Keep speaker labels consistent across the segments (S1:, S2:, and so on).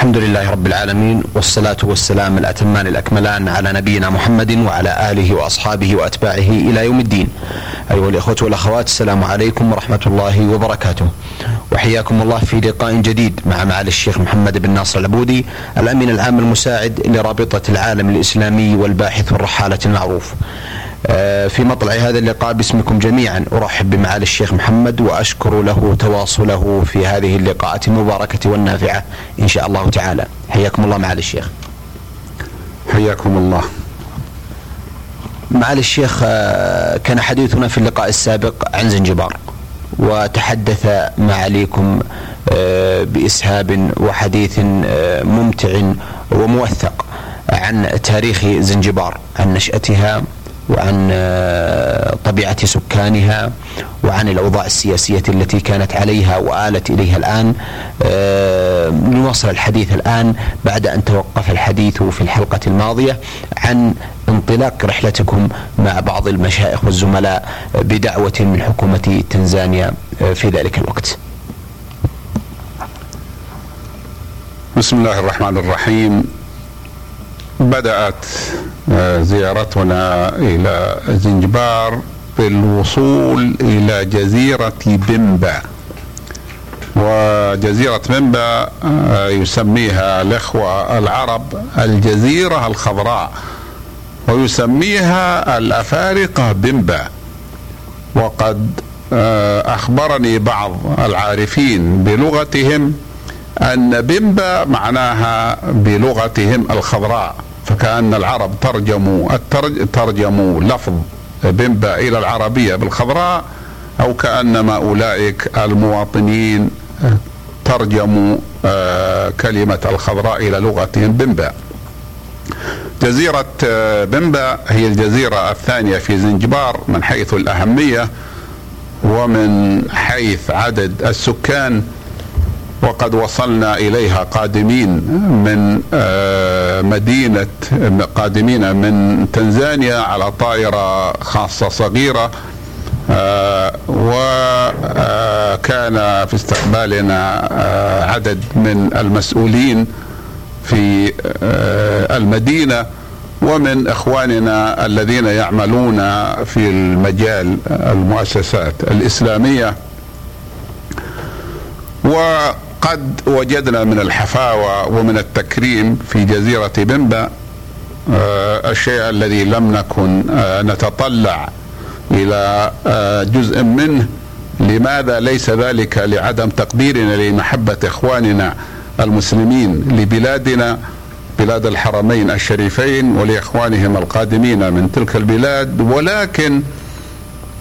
S1: الحمد لله رب العالمين والصلاة والسلام الأتمان الأكملان على نبينا محمد وعلى آله وأصحابه وأتباعه إلى يوم الدين. أيها الإخوة والأخوات السلام عليكم ورحمة الله وبركاته. وحياكم الله في لقاء جديد مع معالي الشيخ محمد بن ناصر العبودي الأمين العام المساعد لرابطة العالم الإسلامي والباحث والرحالة المعروف. في مطلع هذا اللقاء باسمكم جميعا أرحب بمعالي الشيخ محمد وأشكر له تواصله في هذه اللقاءات المباركة والنافعة إن شاء الله تعالى. حياكم الله معالي الشيخ.
S2: حياكم الله.
S1: معالي الشيخ آه، كان حديثنا في اللقاء السابق عن زنجبار وتحدث معاليكم آه، بإسهاب وحديث ممتع وموثق عن تاريخ زنجبار عن نشأتها وعن آه، طبيعة سكانها وعن الأوضاع السياسية التي كانت عليها وآلت إليها الآن. آه، نواصل الحديث الآن بعد أن توقف الحديث في الحلقة الماضية عن انطلاق رحلتكم مع بعض المشايخ والزملاء بدعوة من حكومة تنزانيا آه، في ذلك الوقت.
S2: بسم الله الرحمن الرحيم. بدأت آه، زيارتنا إلى زنجبار بالوصول إلى جزيرة بمبا وجزيرة بمبا آه، يسميها الإخوة العرب الجزيرة الخضراء ويسميها الأفارقة بمبا وقد آه، أخبرني بعض العارفين بلغتهم أن بمبا معناها بلغتهم الخضراء. فكأن العرب ترجموا الترج ترجموا لفظ بمبا إلى العربية بالخضراء أو كأنما أولئك المواطنين ترجموا آه، كلمة الخضراء إلى لغتهم بمبا جزيرة آه، بمبا هي الجزيرة الثانية في زنجبار من حيث الأهمية ومن حيث عدد السكان وقد وصلنا إليها قادمين من آه، مدينة قادمين من تنزانيا على طائرة خاصة صغيرة آه، وكان آه، في استقبالنا عدد من المسؤولين في المدينة ومن إخواننا الذين يعملون في المجال المؤسسات الإسلامية. و قد وجدنا من الحفاوة ومن التكريم في جزيرة بمبا آه، الشيء الذي لم نكن آه، نتطلع إلى آه، جزء منه. لماذا ليس ذلك؟ لعدم تقديرنا لمحبة إخواننا المسلمين لبلادنا بلاد الحرمين الشريفين ولإخوانهم القادمين من تلك البلاد. ولكن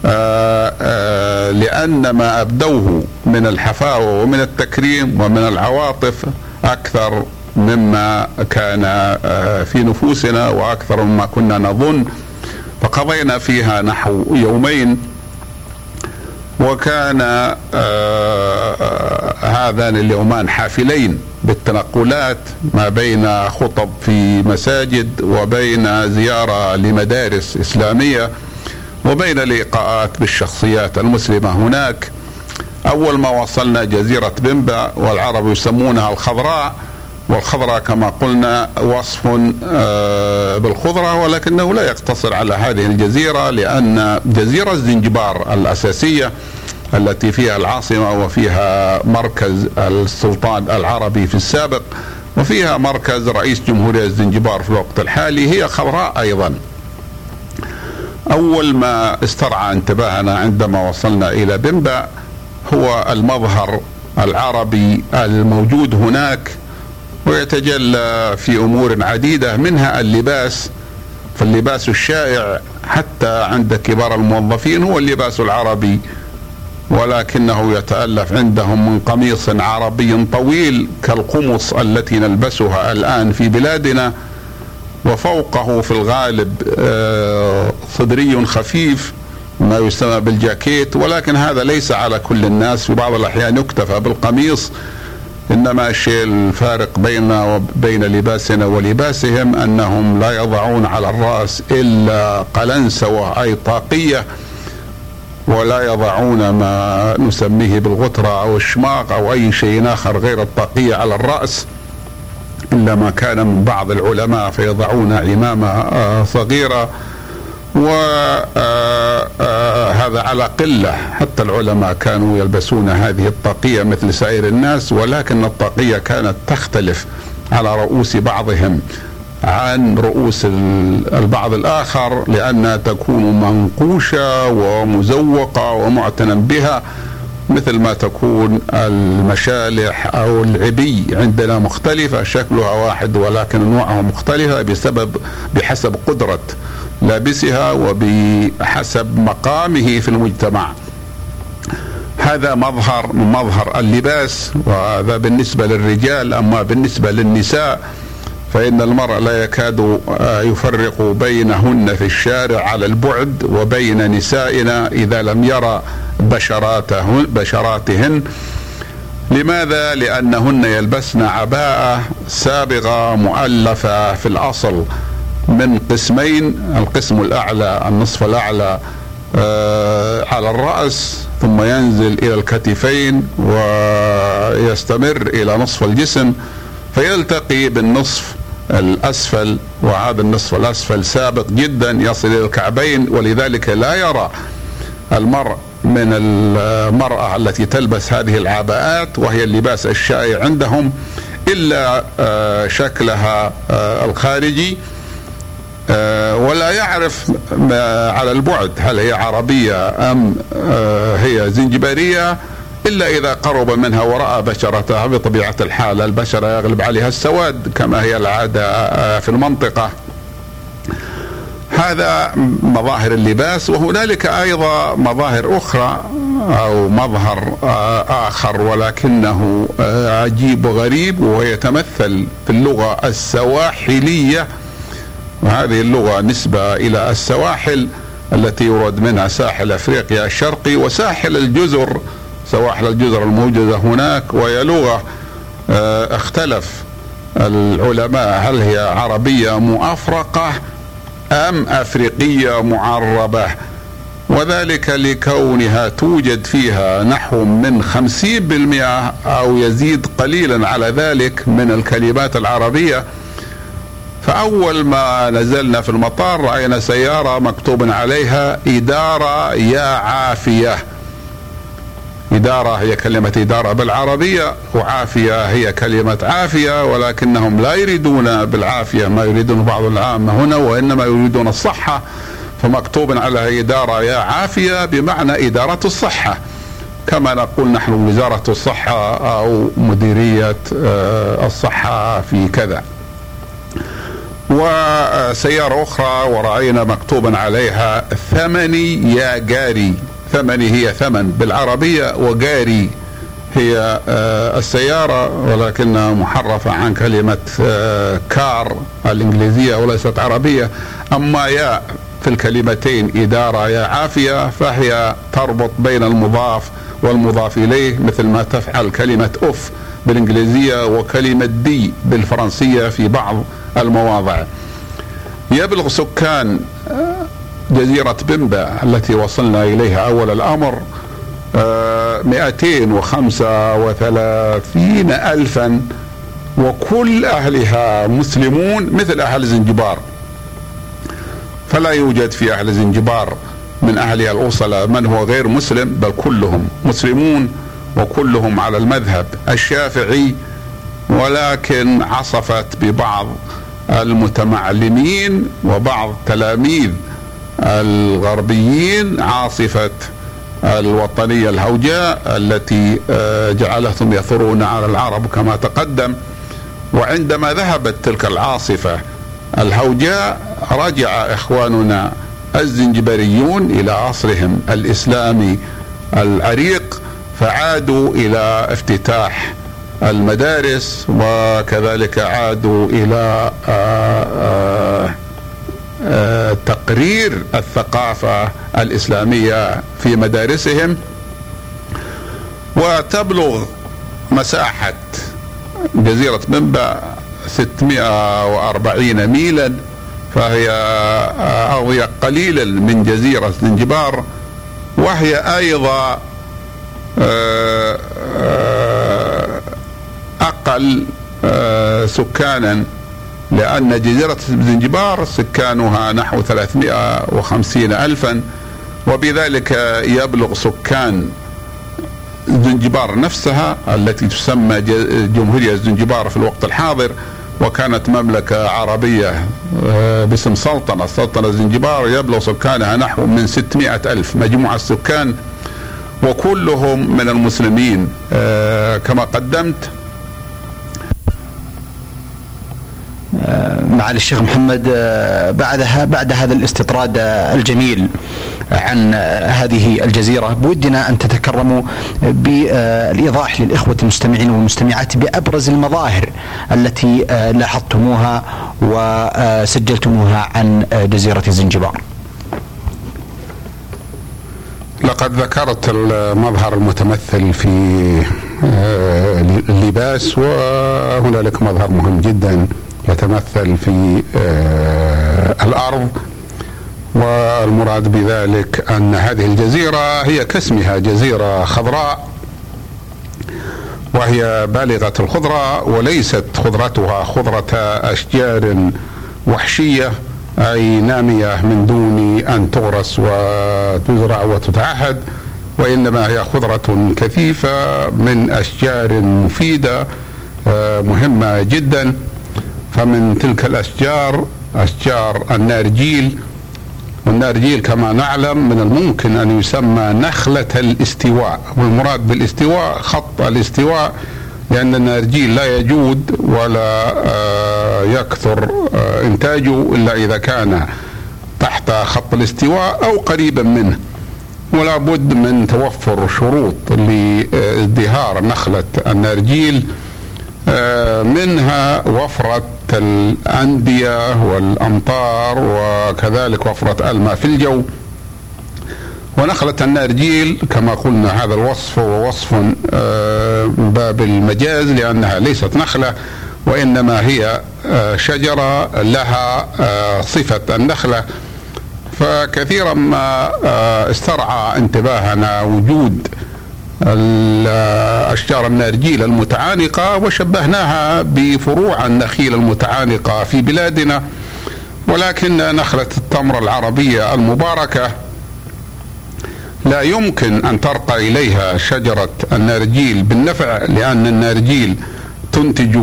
S2: آه، آه، لأن ما أبدوه من الحفاوة ومن التكريم ومن العواطف أكثر مما كان آه، في نفوسنا وأكثر مما كنا نظن. فقضينا فيها نحو يومين. وكان هذان اليومان حافلين بالتنقلات ما بين خطب في مساجد وبين زيارة لمدارس إسلامية. وبين لقاءات بالشخصيات المسلمة هناك أول ما وصلنا جزيرة بمبا والعرب يسمونها الخضراء والخضراء كما قلنا وصف آه، بالخضرة ولكنه لا يقتصر على هذه الجزيرة لأن جزيرة زنجبار الأساسية التي فيها العاصمة وفيها مركز السلطان العربي في السابق وفيها مركز رئيس جمهورية زنجبار في الوقت الحالي هي خضراء أيضا. أول ما استرعى انتباهنا عندما وصلنا إلى بمبا هو المظهر العربي الموجود هناك ويتجلى في أمور عديدة منها اللباس فاللباس الشائع حتى عند كبار الموظفين هو اللباس العربي ولكنه يتألف عندهم من قميص عربي طويل كالقمص التي نلبسها الآن في بلادنا. وفوقه في الغالب آه، صدري خفيف ما يسمى بالجاكيت ولكن هذا ليس على كل الناس في بعض الأحيان يكتفى بالقميص إنما الشيء الفارق بيننا وبين لباسنا ولباسهم أنهم لا يضعون على الرأس إلا قلنسوة أي طاقية ولا يضعون ما نسميه بالغترة أو الشماغ أو أي شيء آخر غير الطاقية على الرأس. إلا ما كان من بعض العلماء فيضعون عمامة آه، صغيرة وهذا آه، على قلة. حتى العلماء كانوا يلبسون هذه الطاقية مثل سائر الناس ولكن الطاقية كانت تختلف على رؤوس بعضهم عن رؤوس البعض الآخر لأنها تكون منقوشة ومزوقة ومعتنى بها. مثل ما تكون المشالح أو العبي عندنا مختلفة شكلها واحد ولكن انواعها مختلفة بسبب بحسب قدرة لابسها وبحسب مقامه في المجتمع. هذا مظهر من مظهر اللباس وهذا بالنسبة للرجال أما بالنسبة للنساء فإن المرء لا يكاد يفرق بينهن في الشارع على البعد وبين نسائنا إذا لم يرى بشراتهن, بشراتهن لماذا؟ لأنهن يلبسن عباءة سابغة مؤلفة في الأصل من قسمين القسم الأعلى النصف الأعلى آه على الرأس ثم ينزل إلى الكتفين ويستمر إلى نصف الجسم فيلتقي بالنصف الأسفل وهذا النصف الأسفل سابق جدا يصل إلى الكعبين ولذلك لا يرى المرء من المرأة التي تلبس هذه العباءات وهي اللباس الشائع عندهم إلا آه، شكلها آه، الخارجي. آه، ولا يعرف على البعد هل هي عربية أم هي زنجبارية إلا إذا قرب منها ورأى بشرتها بطبيعة الحال البشرة يغلب عليها السواد كما هي العادة في المنطقة. هذا مظاهر اللباس وهنالك أيضا مظاهر أخرى أو مظهر آخر ولكنه عجيب وغريب وهو يتمثل في اللغة السواحلية. وهذه اللغة نسبة إلى السواحل التي يراد منها ساحل أفريقيا الشرقي وساحل الجزر. سواحل الجزر الموجودة هناك وهي لغة اختلف العلماء هل هي عربية مؤفرقة أم أفريقية معربة؟ وذلك لكونها توجد فيها نحو من خمسين بالمئة أو يزيد قليلا على ذلك من الكلمات العربية. فأول ما نزلنا في المطار رأينا سيارة مكتوب عليها إدارة يا عافية. إدارة هي كلمة إدارة بالعربية وعافية هي كلمة عافية ولكنهم لا يريدون بالعافية ما يريدون بعض العامة هنا وإنما يريدون الصحة. فمكتوب على إدارة يا عافية بمعنى إدارة الصحة. كما نقول نحن وزارة الصحة أو مديرية آه، الصحة في كذا. وسيارة أخرى ورأينا مكتوبا عليها ثمني يا جاري. ثمني هي ثمن. بالعربية وجاري هي آه، السيارة ولكنها محرفة عن كلمة آه، كار. الإنجليزية وليست عربية. أما يا في الكلمتين إدارة يا عافية فهي تربط بين المضاف والمضاف إليه مثل ما تفعل كلمة أف بالإنجليزية وكلمة دي بالفرنسية في بعض المواضع. يبلغ سكان آه، جزيرة بمبا التي وصلنا إليها أول الأمر آه، مئتين وخمسة وثلاثين ألفا وكل أهلها مسلمون مثل أهل زنجبار. فلا يوجد في أهل زنجبار من أهلها الأوصلة من هو غير مسلم بل كلهم مسلمون وكلهم على المذهب الشافعي ولكن عصفت ببعض المتمعلمين وبعض تلاميذ الغربيين عاصفة الوطنية الهوجاء التي آه، جعلتهم يثرون على العرب كما تقدم. وعندما ذهبت تلك العاصفة الهوجاء رجع إخواننا الزنجبريون إلى عصرهم الإسلامي العريق فعادوا إلى افتتاح المدارس وكذلك عادوا إلى آآ آه، آآ آه، تقرير الثقافة الإسلامية في مدارسهم وتبلغ مساحة جزيرة منبع 640 ميلا فهي أضيق قليلا من جزيرة زنجبار وهي أيضا آه، آه، أقل آه، سكانا لأن جزيرة زنجبار سكانها نحو 350 ألفا وبذلك يبلغ سكان زنجبار نفسها التي تسمى جمهورية زنجبار في الوقت الحاضر وكانت مملكة عربية آه، باسم سلطنة. سلطنة زنجبار يبلغ سكانها نحو من 600 ألف. مجموع السكان وكلهم من المسلمين آه، كما قدمت
S1: معالي الشيخ محمد بعدها بعد هذا الاستطراد الجميل عن هذه الجزيرة بودنا أن تتكرموا بالإيضاح للإخوة المستمعين والمستمعات بأبرز المظاهر التي لاحظتموها وسجلتموها عن جزيرة زنجبار.
S2: لقد ذكرت المظهر المتمثل في اللباس وهنالك مظهر مهم جدا. يتمثل في الأرض والمراد بذلك أن هذه الجزيرة هي كاسمها جزيرة خضراء وهي بالغة الخضره وليست خضرتها خضرة أشجار وحشية أي نامية من دون أن تغرس وتزرع وتتعهد وإنما هي خضرة كثيفة من أشجار مفيدة مهمة جدا. فمن تلك الأشجار أشجار النارجيل والنارجيل كما نعلم من الممكن أن يسمى نخلة الاستواء. والمراد بالاستواء خط الاستواء لأن النارجيل لا يجود ولا يكثر إنتاجه إلا إذا كان تحت خط الاستواء أو قريبا منه. ولا بد من توفر شروط لإزدهار نخلة النارجيل منها وفرة الأندية والأمطار وكذلك وفرة الماء في الجو. ونخلة النارجيل كما قلنا هذا الوصف هو وصف من باب المجاز لأنها ليست نخلة وإنما هي شجرة لها صفة النخلة. فكثيرا ما استرعى انتباهنا وجود الأشجار النارجيل المتعانقة وشبهناها بفروع النخيل المتعانقة في بلادنا. ولكن نخلة التمر العربية المباركة لا يمكن أن ترقى إليها شجرة النارجيل بالنفع لأن النارجيل تنتج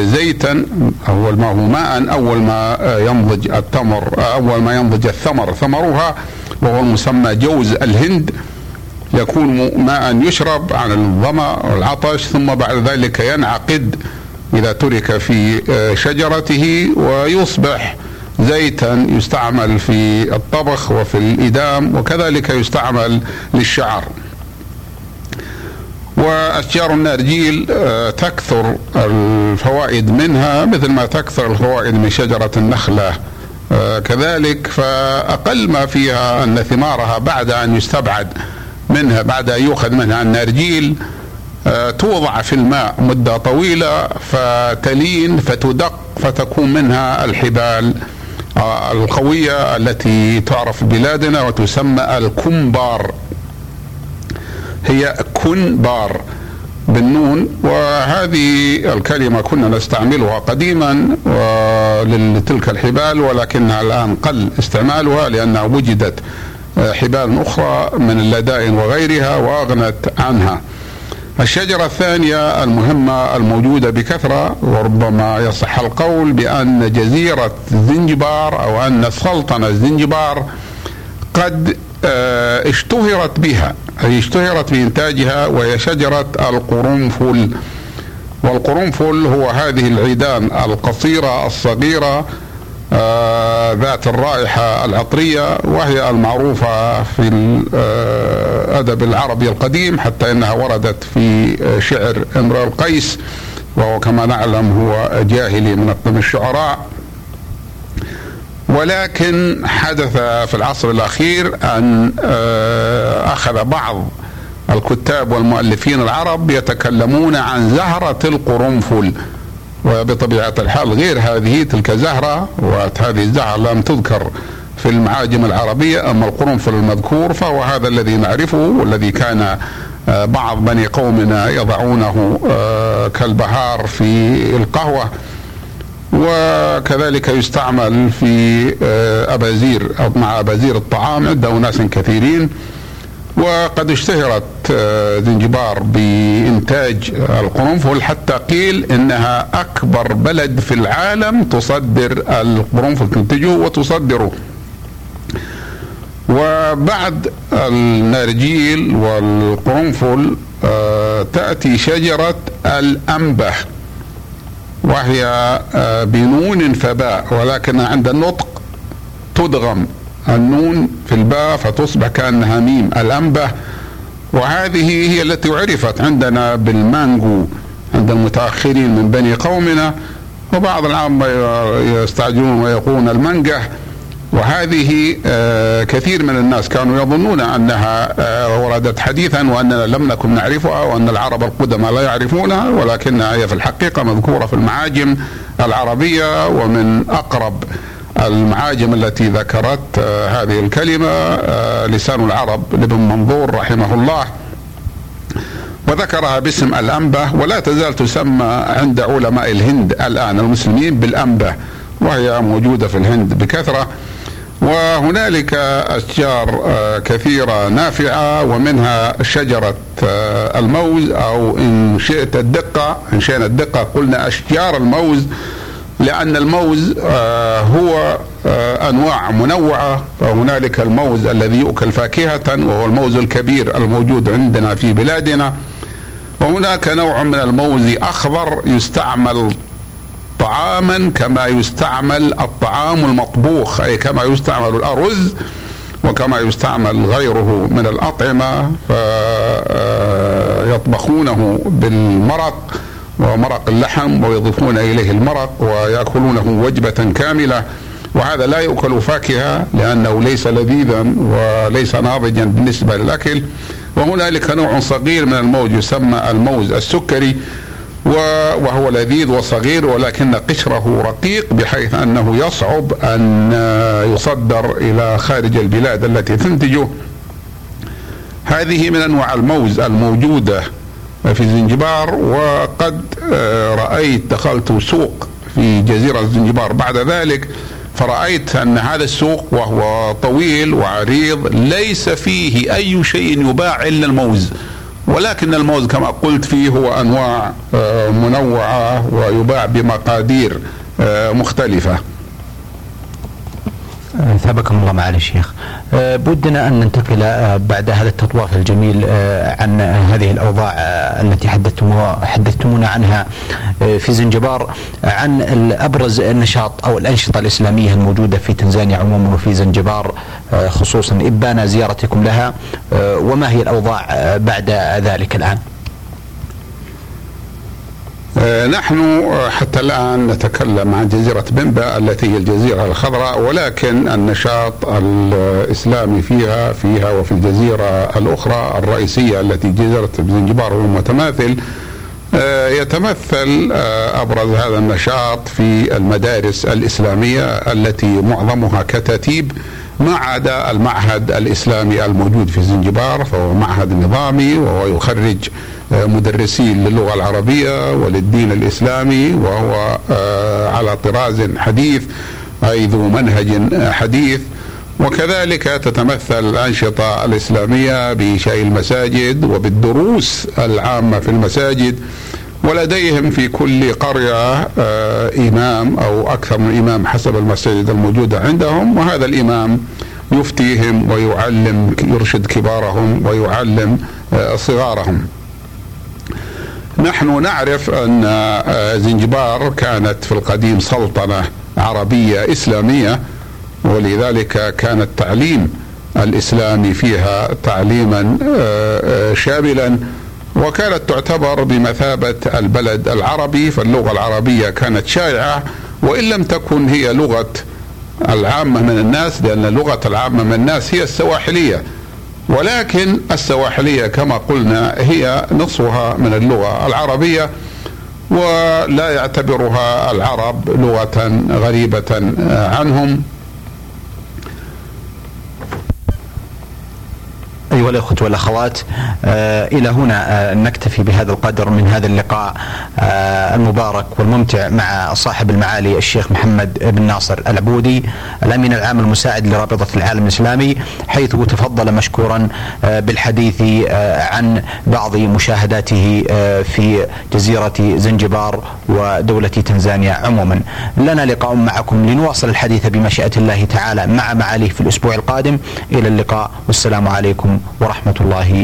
S2: زيتا أول ما هو ماء أول ما ينضج التمر أول ما ينضج الثمر. ثمرها وهو المسمى جوز الهند يكون ماء يشرب عن الظما والعطش ثم بعد ذلك ينعقد إذا ترك في شجرته ويصبح زيتا يستعمل في الطبخ وفي الإدام وكذلك يستعمل للشعر. وأشجار النارجيل تكثر الفوائد منها مثل ما تكثر الفوائد من شجرة النخلة. كذلك فأقل ما فيها أن ثمارها بعد أن يستبعد. منها بعد أن يؤخذ منها النارجيل توضع في الماء مدة طويلة فتلين فتدق فتكون منها الحبال القوية التي تعرف بلادنا وتسمى الكمبار. هي كنبار بالنون وهذه الكلمة كنا نستعملها قديما لتلك الحبال ولكنها الآن قل استعمالها لأنها وجدت حبال أخرى من اللدائن وغيرها وأغنت عنها. الشجرة الثانية المهمة الموجودة بكثرة وربما يصح القول بأن جزيرة زنجبار أو أن سلطنة زنجبار قد اشتهرت بها أي اشتهرت بإنتاجها وهي شجرة القرنفل. والقرنفل هو هذه العيدان القصيرة الصغيرة آه ذات الرائحة العطرية وهي المعروفة في الأدب العربي القديم حتى أنها وردت في شعر امرؤ القيس وهو كما نعلم هو جاهلي من أقدم الشعراء. ولكن حدث في العصر الأخير أن آه أخذ بعض الكتاب والمؤلفين العرب يتكلمون عن زهرة القرنفل. وبطبيعة الحال غير هذه تلك زهرة وهذه الزهرة لم تذكر في المعاجم العربية أما القرنفل المذكور فهو هذا الذي نعرفه والذي كان بعض بني قومنا يضعونه كالبهار في القهوة وكذلك يستعمل في أبازير أو مع أبازير الطعام عند أناس كثيرين. وقد اشتهرت زنجبار بإنتاج القرنفل حتى قيل إنها أكبر بلد في العالم تصدر القرنفل تنتجه وتصدره. وبعد النرجيل والقرنفل آه، تأتي شجرة الأنبه وهي آه، بنون فباء ولكن عند النطق تدغم. النون في الباء فتصبح كأنها ميم الأنبة. وهذه هي التي عرفت عندنا بالمانجو عند المتأخرين من بني قومنا. وبعض العامة يستعجلون ويقولون المنجه وهذه آه، كثير من الناس كانوا يظنون أنها آه، وردت حديثا وأننا لم نكن نعرفها وأن العرب القدماء لا يعرفونها ولكنها هي في الحقيقة مذكورة في المعاجم العربية ومن أقرب المعاجم التي ذكرت آه، هذه الكلمة لسان العرب لابن منظور رحمه الله. وذكرها باسم الأنبة ولا تزال تسمى عند علماء الهند الآن المسلمين بالأنبة وهي موجودة في الهند بكثرة. وهنالك أشجار آه، كثيرة نافعة ومنها شجرة آه، الموز أو إن شئت الدقة إن شئنا الدقة قلنا أشجار الموز. لأن الموز آه، هو أنواع منوعة. فهنالك الموز الذي يؤكل فاكهة وهو الموز الكبير الموجود عندنا في بلادنا. وهناك نوع من الموز أخضر يستعمل طعاما كما يستعمل الطعام المطبوخ أي كما يستعمل الأرز وكما يستعمل غيره من الأطعمة فيطبخونه بالمرق. ومرق اللحم ويضيفون إليه المرق ويأكلونه وجبة كاملة. وهذا لا يؤكل فاكهه لأنه ليس لذيذا وليس ناضجا بالنسبة للأكل. وهنالك نوع صغير من الموز يسمى الموز السكري وهو لذيذ وصغير ولكن قشره رقيق بحيث أنه يصعب أن يصدر إلى خارج البلاد التي تنتجه. هذه من أنواع الموز الموجودة. في زنجبار وقد آه، رأيت دخلت سوق في جزيرة زنجبار بعد ذلك فرأيت أن هذا السوق وهو طويل وعريض ليس فيه أي شيء يباع إلا الموز. ولكن الموز كما قلت فيه هو أنواع آه، منوعة ويباع بمقادير آه، مختلفة.
S1: ثابكم الله معالي الشيخ. أه بودنا أن ننتقل أه بعد هذا التطواف الجميل أه عن هذه الأوضاع التي حدثتمونا عنها في زنجبار عن أبرز النشاط أو الأنشطة الإسلامية الموجودة في تنزانيا عموما وفي زنجبار خصوصا. إبان زيارتكم لها وما هي الأوضاع بعد ذلك الآن؟
S2: نحن آه، حتى الآن نتكلم عن جزيرة بنبا التي هي الجزيرة الخضراء ولكن النشاط الإسلامي فيها فيها وفي الجزيرة الأخرى الرئيسية التي جزيرة زنجبار هو متماثل آه، يتمثل أبرز هذا النشاط في المدارس الإسلامية التي معظمها كتاتيب ما عدا المعهد الإسلامي الموجود في زنجبار فهو معهد نظامي وهو يخرج مدرسين للغة العربية وللدين الإسلامي وهو آه، على طراز حديث اي ذو منهج حديث. وكذلك تتمثل الأنشطة الإسلامية بشيء المساجد وبالدروس العامة في المساجد. ولديهم في كل قرية آه، إمام أو أكثر من إمام حسب المساجد الموجودة عندهم وهذا الإمام يفتيهم ويعلم يرشد كبارهم ويعلم آه، صغارهم. نحن نعرف أن آه، زنجبار كانت في القديم سلطنة عربية إسلامية ولذلك كان التعليم الإسلامي فيها تعليما شاملا. وكانت تعتبر بمثابة البلد العربي فاللغة العربية كانت شائعة وإن لم تكن هي لغة العامة من الناس لأن اللغة العامة من الناس هي السواحلية. ولكن السواحلية كما قلنا هي نصفها من اللغة العربية ولا يعتبرها العرب لغة غريبة عنهم.
S1: أيها الأخوة والأخوات إلى هنا نكتفي بهذا القدر من هذا اللقاء المبارك والممتع مع صاحب المعالي الشيخ محمد بن ناصر العبودي الأمين العام المساعد لرابطة العالم الإسلامي حيث تفضل مشكورا بالحديث عن بعض مشاهداته في جزيرة زنجبار ودولة تنزانيا عموما. لنا لقاء معكم لنواصل الحديث بمشيئة الله تعالى مع معاليه في الأسبوع القادم. إلى اللقاء والسلام عليكم ورحمة الله